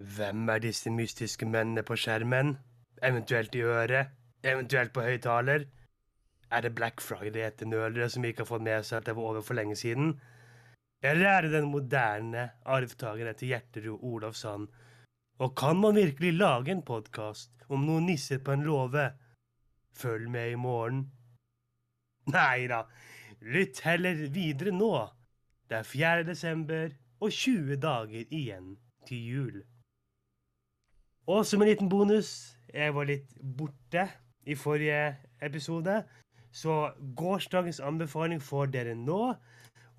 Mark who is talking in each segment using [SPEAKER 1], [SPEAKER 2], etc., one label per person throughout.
[SPEAKER 1] Hvem er disse mystiske mennene på skjermen? Eventuelt i øret? Eventuelt på høyttaler? Er det Black Friday etter nølere som ikke har fått med seg at det var over for lenge siden? Eller er det den moderne arvtakeren etter Gjerterud Olavsson? Og kan man virkelig lage en podkast om noen nisser på en låve? Følg med i morgen. Nei da, lytt heller videre nå. Det er 4. desember og 20 dager igjen til jul. Og som en liten bonus, jeg var litt borte i forrige episode, så gårsdagens anbefaling får dere nå.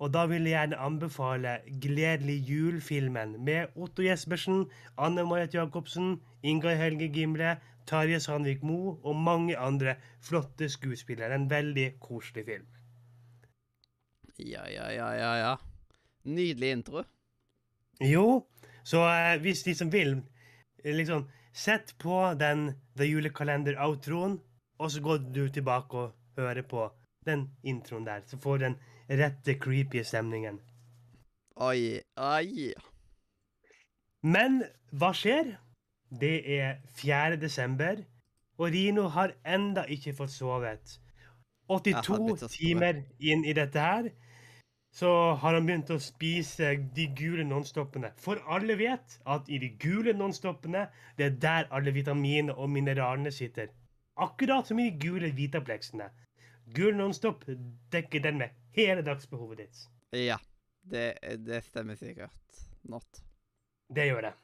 [SPEAKER 1] Og da vil jeg gjerne anbefale Gledelig jul-filmen med Otto Jespersen, Anne Marit Jacobsen, Ingar Helge Gimle, Tarjei Sandvik Mo og mange andre flotte skuespillere. En veldig koselig film.
[SPEAKER 2] Ja, ja, ja, ja, ja. Nydelig intro.
[SPEAKER 1] Jo, så eh, hvis de som vil, liksom Sett på den The Julekalender-outroen, og så går du tilbake og hører på den introen der. Så får du den rette creepy stemningen.
[SPEAKER 2] Oi, oi.
[SPEAKER 1] Men hva skjer? Det er 4. desember, og Rino har enda ikke fått sovet. 82
[SPEAKER 2] begynt å sove.
[SPEAKER 1] timer inn i dette her, så har han begynt å spise de gule nonstoppene. For alle vet at i de gule nonstoppene, det er der alle vitaminene og mineralene sitter. Akkurat som i de gule vitapleksene. Gul nonstop dekker den med hele dagsbehovet ditt.
[SPEAKER 2] Ja, det, det stemmer sikkert. Not.
[SPEAKER 1] Det gjør det.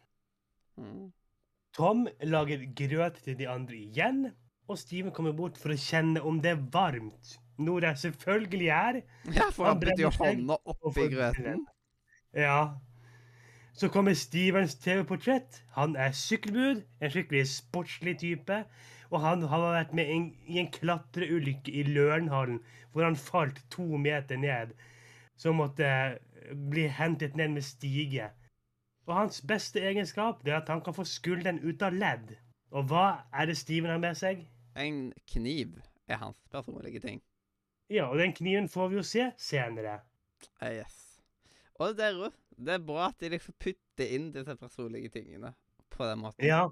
[SPEAKER 2] Mm.
[SPEAKER 1] Tom lager grøt til de andre igjen, og Steven kommer bort for å kjenne om det er varmt. Noe det selvfølgelig er.
[SPEAKER 2] Ja, for
[SPEAKER 1] Han
[SPEAKER 2] han putter jo hånda oppi grøten.
[SPEAKER 1] Ja. Så kommer Stevens TV-portrett. Han er sykkelbud, en skikkelig sportslig type. Og han har vært med en, i en klatreulykke i Lørenhallen, hvor han falt to meter ned. Så måtte bli hentet ned med stige. Og hans beste egenskap det er at han kan få skulderen ut av ledd. Og hva er det Steven har med seg?
[SPEAKER 2] En kniv er hans personlige ting.
[SPEAKER 1] Ja, og den kniven får vi jo se senere.
[SPEAKER 2] Uh, yes. Og det er, det er bra at de liksom putter inn disse personlige tingene på den måten.
[SPEAKER 1] Ja,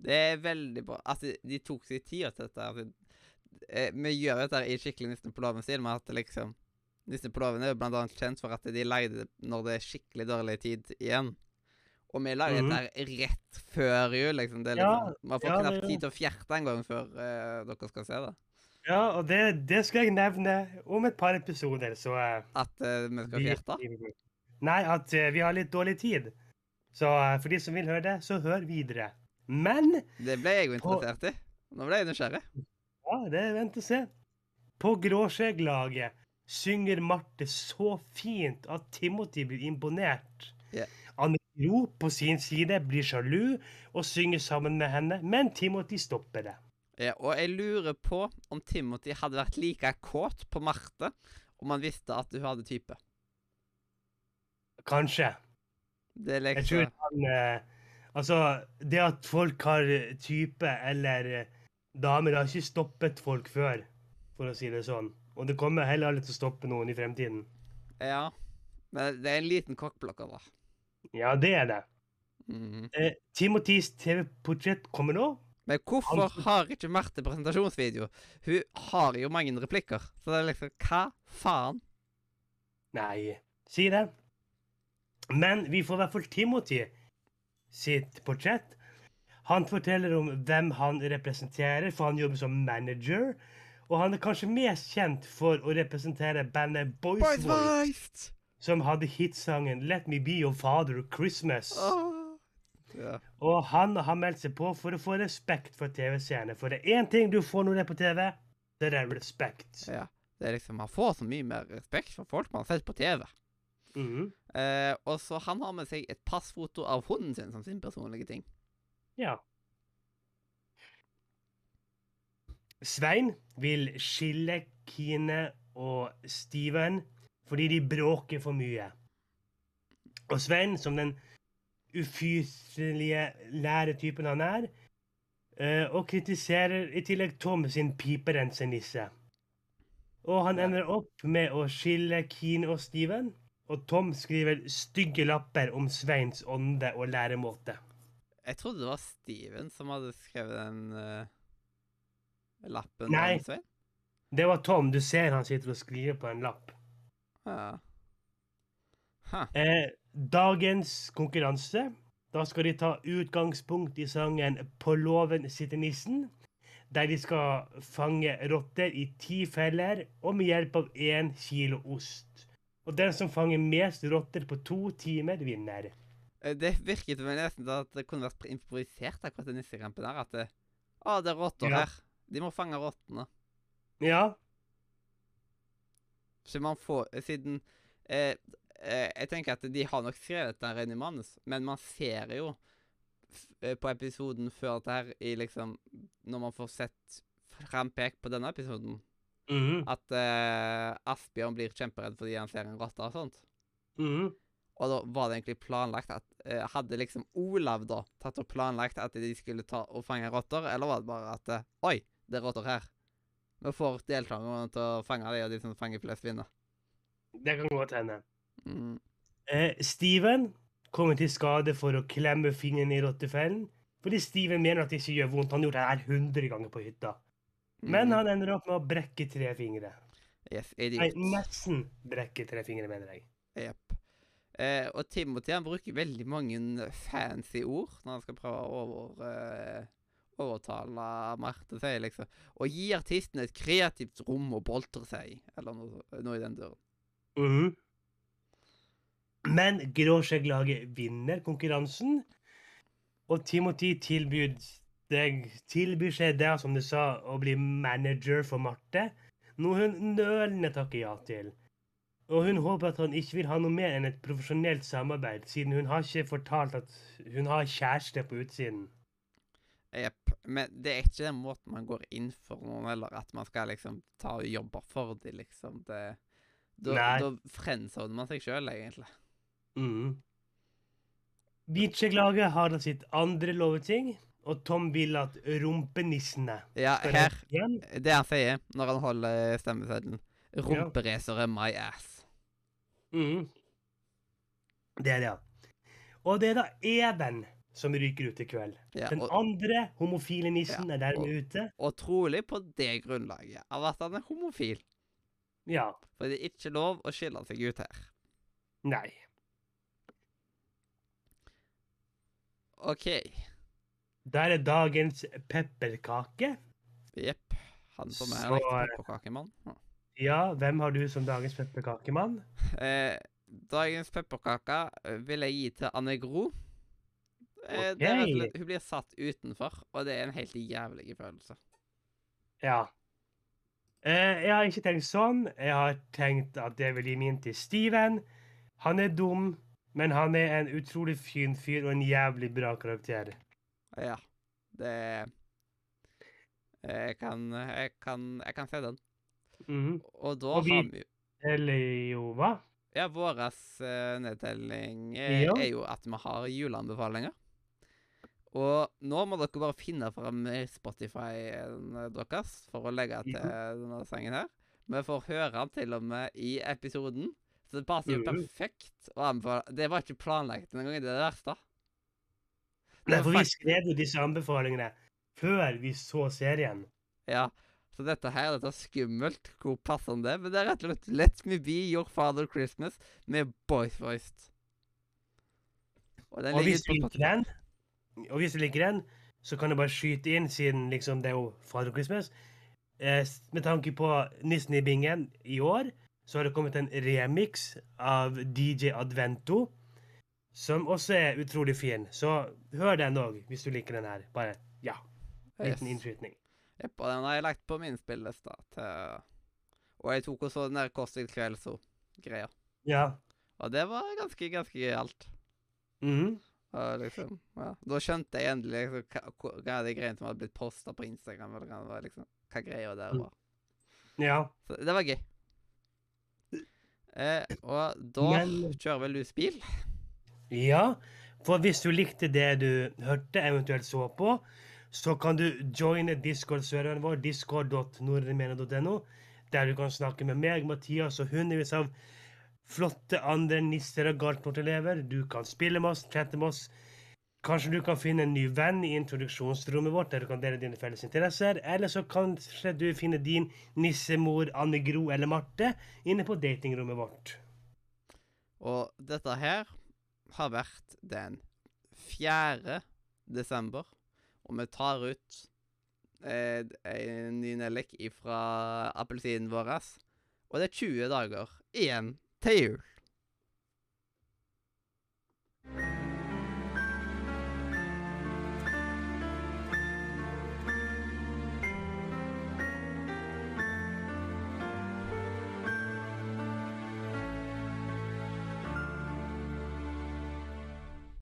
[SPEAKER 2] Det er veldig bra. Altså, de, tok seg tid til dette. Altså, eh, vi gjør dette i skikkelig Nissen på låven-stil, med at liksom Nissen på låven er jo blant annet kjent for at de leide når det er skikkelig dårlig tid igjen. Og vi lager
[SPEAKER 1] -hmm.
[SPEAKER 2] dette rett før jul, liksom. Det liksom man får
[SPEAKER 1] ja,
[SPEAKER 2] knapt tid til å fjerte en gang før uh, dere skal se det.
[SPEAKER 1] ja og det, det skal jeg nevne om et par episoder, så uh,
[SPEAKER 2] At uh, vi skal
[SPEAKER 1] vi-
[SPEAKER 2] fjerte.
[SPEAKER 1] Nei, at vi har litt dårlig tid. Så for de som vil høre det, så hør videre. Men
[SPEAKER 2] Det ble jeg jo interessert i. Nå ble jeg nysgjerrig.
[SPEAKER 1] Ja, det vent og se. På Gråskjegglaget synger Marte så fint at Timothy blir imponert.
[SPEAKER 2] Ja.
[SPEAKER 1] Anne Gro på sin side blir sjalu og synger sammen med henne, men Timothy stopper det.
[SPEAKER 2] Ja, og jeg lurer på om Timothy hadde vært like kåt på Marte om han visste at hun hadde type.
[SPEAKER 1] Kanskje.
[SPEAKER 2] Det er
[SPEAKER 1] Jeg tror
[SPEAKER 2] liksom
[SPEAKER 1] han eh, Altså, det at folk har type eller eh, damer, har ikke stoppet folk før, for å si det sånn. Og det kommer heller aldri til å stoppe noen i fremtiden.
[SPEAKER 2] Ja. Men det er en liten kokkblokker, da.
[SPEAKER 1] Ja, det er det.
[SPEAKER 2] Mhm.
[SPEAKER 1] Eh, Timothys TV-portrett kommer nå.
[SPEAKER 2] Men hvorfor
[SPEAKER 1] Han-
[SPEAKER 2] har ikke Marte presentasjonsvideo? Hun har jo mange replikker. Så det er liksom Hva faen?
[SPEAKER 1] Nei, si det. Men vi får i hvert fall Timothy sitt portrett. Han forteller om hvem han representerer, for han jobber som manager. Og han er kanskje mest kjent for å representere bandet Boys,
[SPEAKER 2] Boys
[SPEAKER 1] Voice,
[SPEAKER 2] Voiced!
[SPEAKER 1] Som hadde hitsangen 'Let Me Be Your Father Christmas'.
[SPEAKER 2] Ja.
[SPEAKER 1] Og han har meldt seg på for å få respekt for TV-seerne. For det er én ting du får når du er på TV, det er respekt.
[SPEAKER 2] ja. Det er liksom Man får så mye mer respekt for folk man har sett på TV.
[SPEAKER 1] Mhm.
[SPEAKER 2] Eh, og så han har med seg et passfoto av hunden sin som sin personlige ting.
[SPEAKER 1] Ja. Svein vil skille Kine og Steven fordi de bråker for mye. Og Svein, som den ufyselige læretypen han er, eh, og kritiserer i tillegg Tom sin piperensenisse. Og han ender opp med å skille Keen og Steven, og Tom skriver stygge lapper om Sveins ånde og læremåte.
[SPEAKER 2] Jeg trodde det var Steven som hadde skrevet den uh, lappen.
[SPEAKER 1] Nei. Det var Tom. Du ser han sitter og skriver på en lapp.
[SPEAKER 2] Ja.
[SPEAKER 1] Eh, dagens konkurranse. Da skal de ta utgangspunkt i sangen 'På låven sitter nissen', der de skal fange rotter i ti feller og med hjelp av én kilo ost. Og den som fanger mest rotter på to timer, vinner.
[SPEAKER 2] Eh, Det virket nesten som at det kunne vært improvisert, akkurat den nissekampen der. At det, å, det er rotter
[SPEAKER 1] Ja.
[SPEAKER 2] her. De må fange rottene.
[SPEAKER 1] Ja.
[SPEAKER 2] Så man får Siden eh, eh, Jeg tenker at de har nok skrevet dette inn i manus, men man ser jo eh, på episoden før dette her i liksom Når man får sett frampek på denne episoden,
[SPEAKER 1] Mhm.
[SPEAKER 2] at eh, Asbjørn blir kjemperedd fordi han ser en rotte og sånt.
[SPEAKER 1] Mhm.
[SPEAKER 2] Og da var det egentlig planlagt at eh, Hadde liksom Olav da tatt og planlagt at de skulle ta og fange rotter, eller var det bare at Oi, det er rotter her. Vi får deltakerne til å fange de, og de som fanger flest, vinner.
[SPEAKER 1] Det kan godt hende.
[SPEAKER 2] Mm.
[SPEAKER 1] Eh, Steven kommer til skade for å klemme fingeren i rottefellen. Fordi Steven mener at det ikke gjør vondt. Han har gjort det her 100 ganger på hytta. Men
[SPEAKER 2] Mm.
[SPEAKER 1] han ender opp med å brekke tre fingre.
[SPEAKER 2] Yes, idiot.
[SPEAKER 1] Nei, nesten brekke tre fingre, mener jeg.
[SPEAKER 2] Jepp. Eh, og Timothy han bruker veldig mange fancy ord når han skal prøve å over, eh, overtale Marte, seg, liksom. Og gi artisten et kreativt rom å boltre seg i, eller noe, noe i den døren.
[SPEAKER 1] Mhm. Men Gråskjegglaget vinner konkurransen, og Timothy tilbyr, deg, tilbyr seg det, som du sa, å bli manager for Marte, noe hun nølende takker ja til. Og hun håper at han ikke vil ha noe mer enn et profesjonelt samarbeid, siden hun har ikke fortalt at hun har kjæreste på utsiden.
[SPEAKER 2] Jepp. Men det er ikke den måten man går inn for noen, eller at man skal liksom ta og jobbe for dem, liksom. Det, da,
[SPEAKER 1] Nei.
[SPEAKER 2] da friendzoner man seg sjøl, egentlig.
[SPEAKER 1] Mm. Hvitskjegglaget har da sitt andre loveting, og Tom vil at rumpenissene
[SPEAKER 2] Ja, her. Det han sier når han holder stemmeseddelen. Rumperacere my ass.
[SPEAKER 1] Mhm. Det er det, ja. Og det er da Even som ryker ut i kveld.
[SPEAKER 2] Ja,
[SPEAKER 1] Den andre homofile nissen
[SPEAKER 2] Ja,
[SPEAKER 1] er dermed
[SPEAKER 2] og-
[SPEAKER 1] ute.
[SPEAKER 2] og trolig på det grunnlaget av at han er homofil.
[SPEAKER 1] Ja.
[SPEAKER 2] For det er ikke lov å skille seg ut her.
[SPEAKER 1] Nei.
[SPEAKER 2] OK.
[SPEAKER 1] Der er dagens pepperkake.
[SPEAKER 2] Jepp. Han som er
[SPEAKER 1] eh,
[SPEAKER 2] pepperkakemann. Ja.
[SPEAKER 1] Ja, hvem har du som dagens pepperkakemann?
[SPEAKER 2] Eh, dagens pepperkake vil jeg gi til Anne Gro. Eh, det er rett og slett- hun blir satt utenfor, og det er en helt jævlig følelse.
[SPEAKER 1] Ja. Eh, jeg har ikke tenkt sånn. Jeg har tenkt at jeg vil gi min til Steven. Han er dum, men han er en utrolig fin fyr og en jævlig bra karakter.
[SPEAKER 2] Ja. Det Jeg kan Jeg kan, jeg kan se den.
[SPEAKER 1] Mhm.
[SPEAKER 2] Og da
[SPEAKER 1] Og vi-
[SPEAKER 2] har vi
[SPEAKER 1] Eller jo, hva?
[SPEAKER 2] Ja, vår nedtelling er,
[SPEAKER 1] Ja.
[SPEAKER 2] er jo at vi har juleanbefalinger. Og nå må dere bare finne fram eh, Spotify-en deres for å legge til denne sangen her. Vi får høre den til og med i episoden, så det passer jo
[SPEAKER 1] Mhm.
[SPEAKER 2] perfekt å anbefale. Det var ikke planlagt engang, det er det verste. Det
[SPEAKER 1] Nei, for vi skrev jo disse anbefalingene før vi så serien.
[SPEAKER 2] Ja, så dette her dette er skummelt hvor passende det er, men det er rett og slett Let Me Be Your Father Christmas med Boys Voiced. Og den
[SPEAKER 1] Og du
[SPEAKER 2] på
[SPEAKER 1] den, og hvis du liker den, så kan du bare skyte inn, siden liksom det er jo Father Christmas. Eh, med tanke på Nissen i bingen i år, så har det kommet en remix av DJ Advento, som også er utrolig fin. Så hør den òg, hvis du liker den her. Bare ja. Liten
[SPEAKER 2] Yes.
[SPEAKER 1] innskytning.
[SPEAKER 2] Jepp, og den har jeg lagt på min spilleliste Og jeg tok også den der Kåss til kvelds-greia.
[SPEAKER 1] Ja.
[SPEAKER 2] Og det var ganske, ganske gøyalt.
[SPEAKER 1] Mhm.
[SPEAKER 2] Og liksom, ja. Da skjønte jeg endelig liksom, hva, hva de greiene som hadde blitt posta på Instagram, eller hva, liksom, hva greia der
[SPEAKER 1] Mm.
[SPEAKER 2] var.
[SPEAKER 1] Ja.
[SPEAKER 2] Så det var gøy. Eh, og da
[SPEAKER 1] Men-
[SPEAKER 2] kjører vel du spill?
[SPEAKER 1] Ja, for hvis du likte det du hørte, eventuelt så på, så kan du joine Discord-serveren vår, discord.nordremena.no, der du kan snakke med meg, Mathias og hundrevis av flotte andre nisser og gartnerelever. Du kan spille med oss, chatte med oss, Kanskje du kan finne en ny venn i introduksjonsrommet vårt, der du kan dele dine felles interesser. Eller så kanskje du finner din nissemor Anne Gro eller Marte inne på datingrommet vårt.
[SPEAKER 2] Og dette her har vært den 4. desember, og vi tar ut eh, en ny nellik fra appelsinen vår. Og det er 20 dager igjen til jul.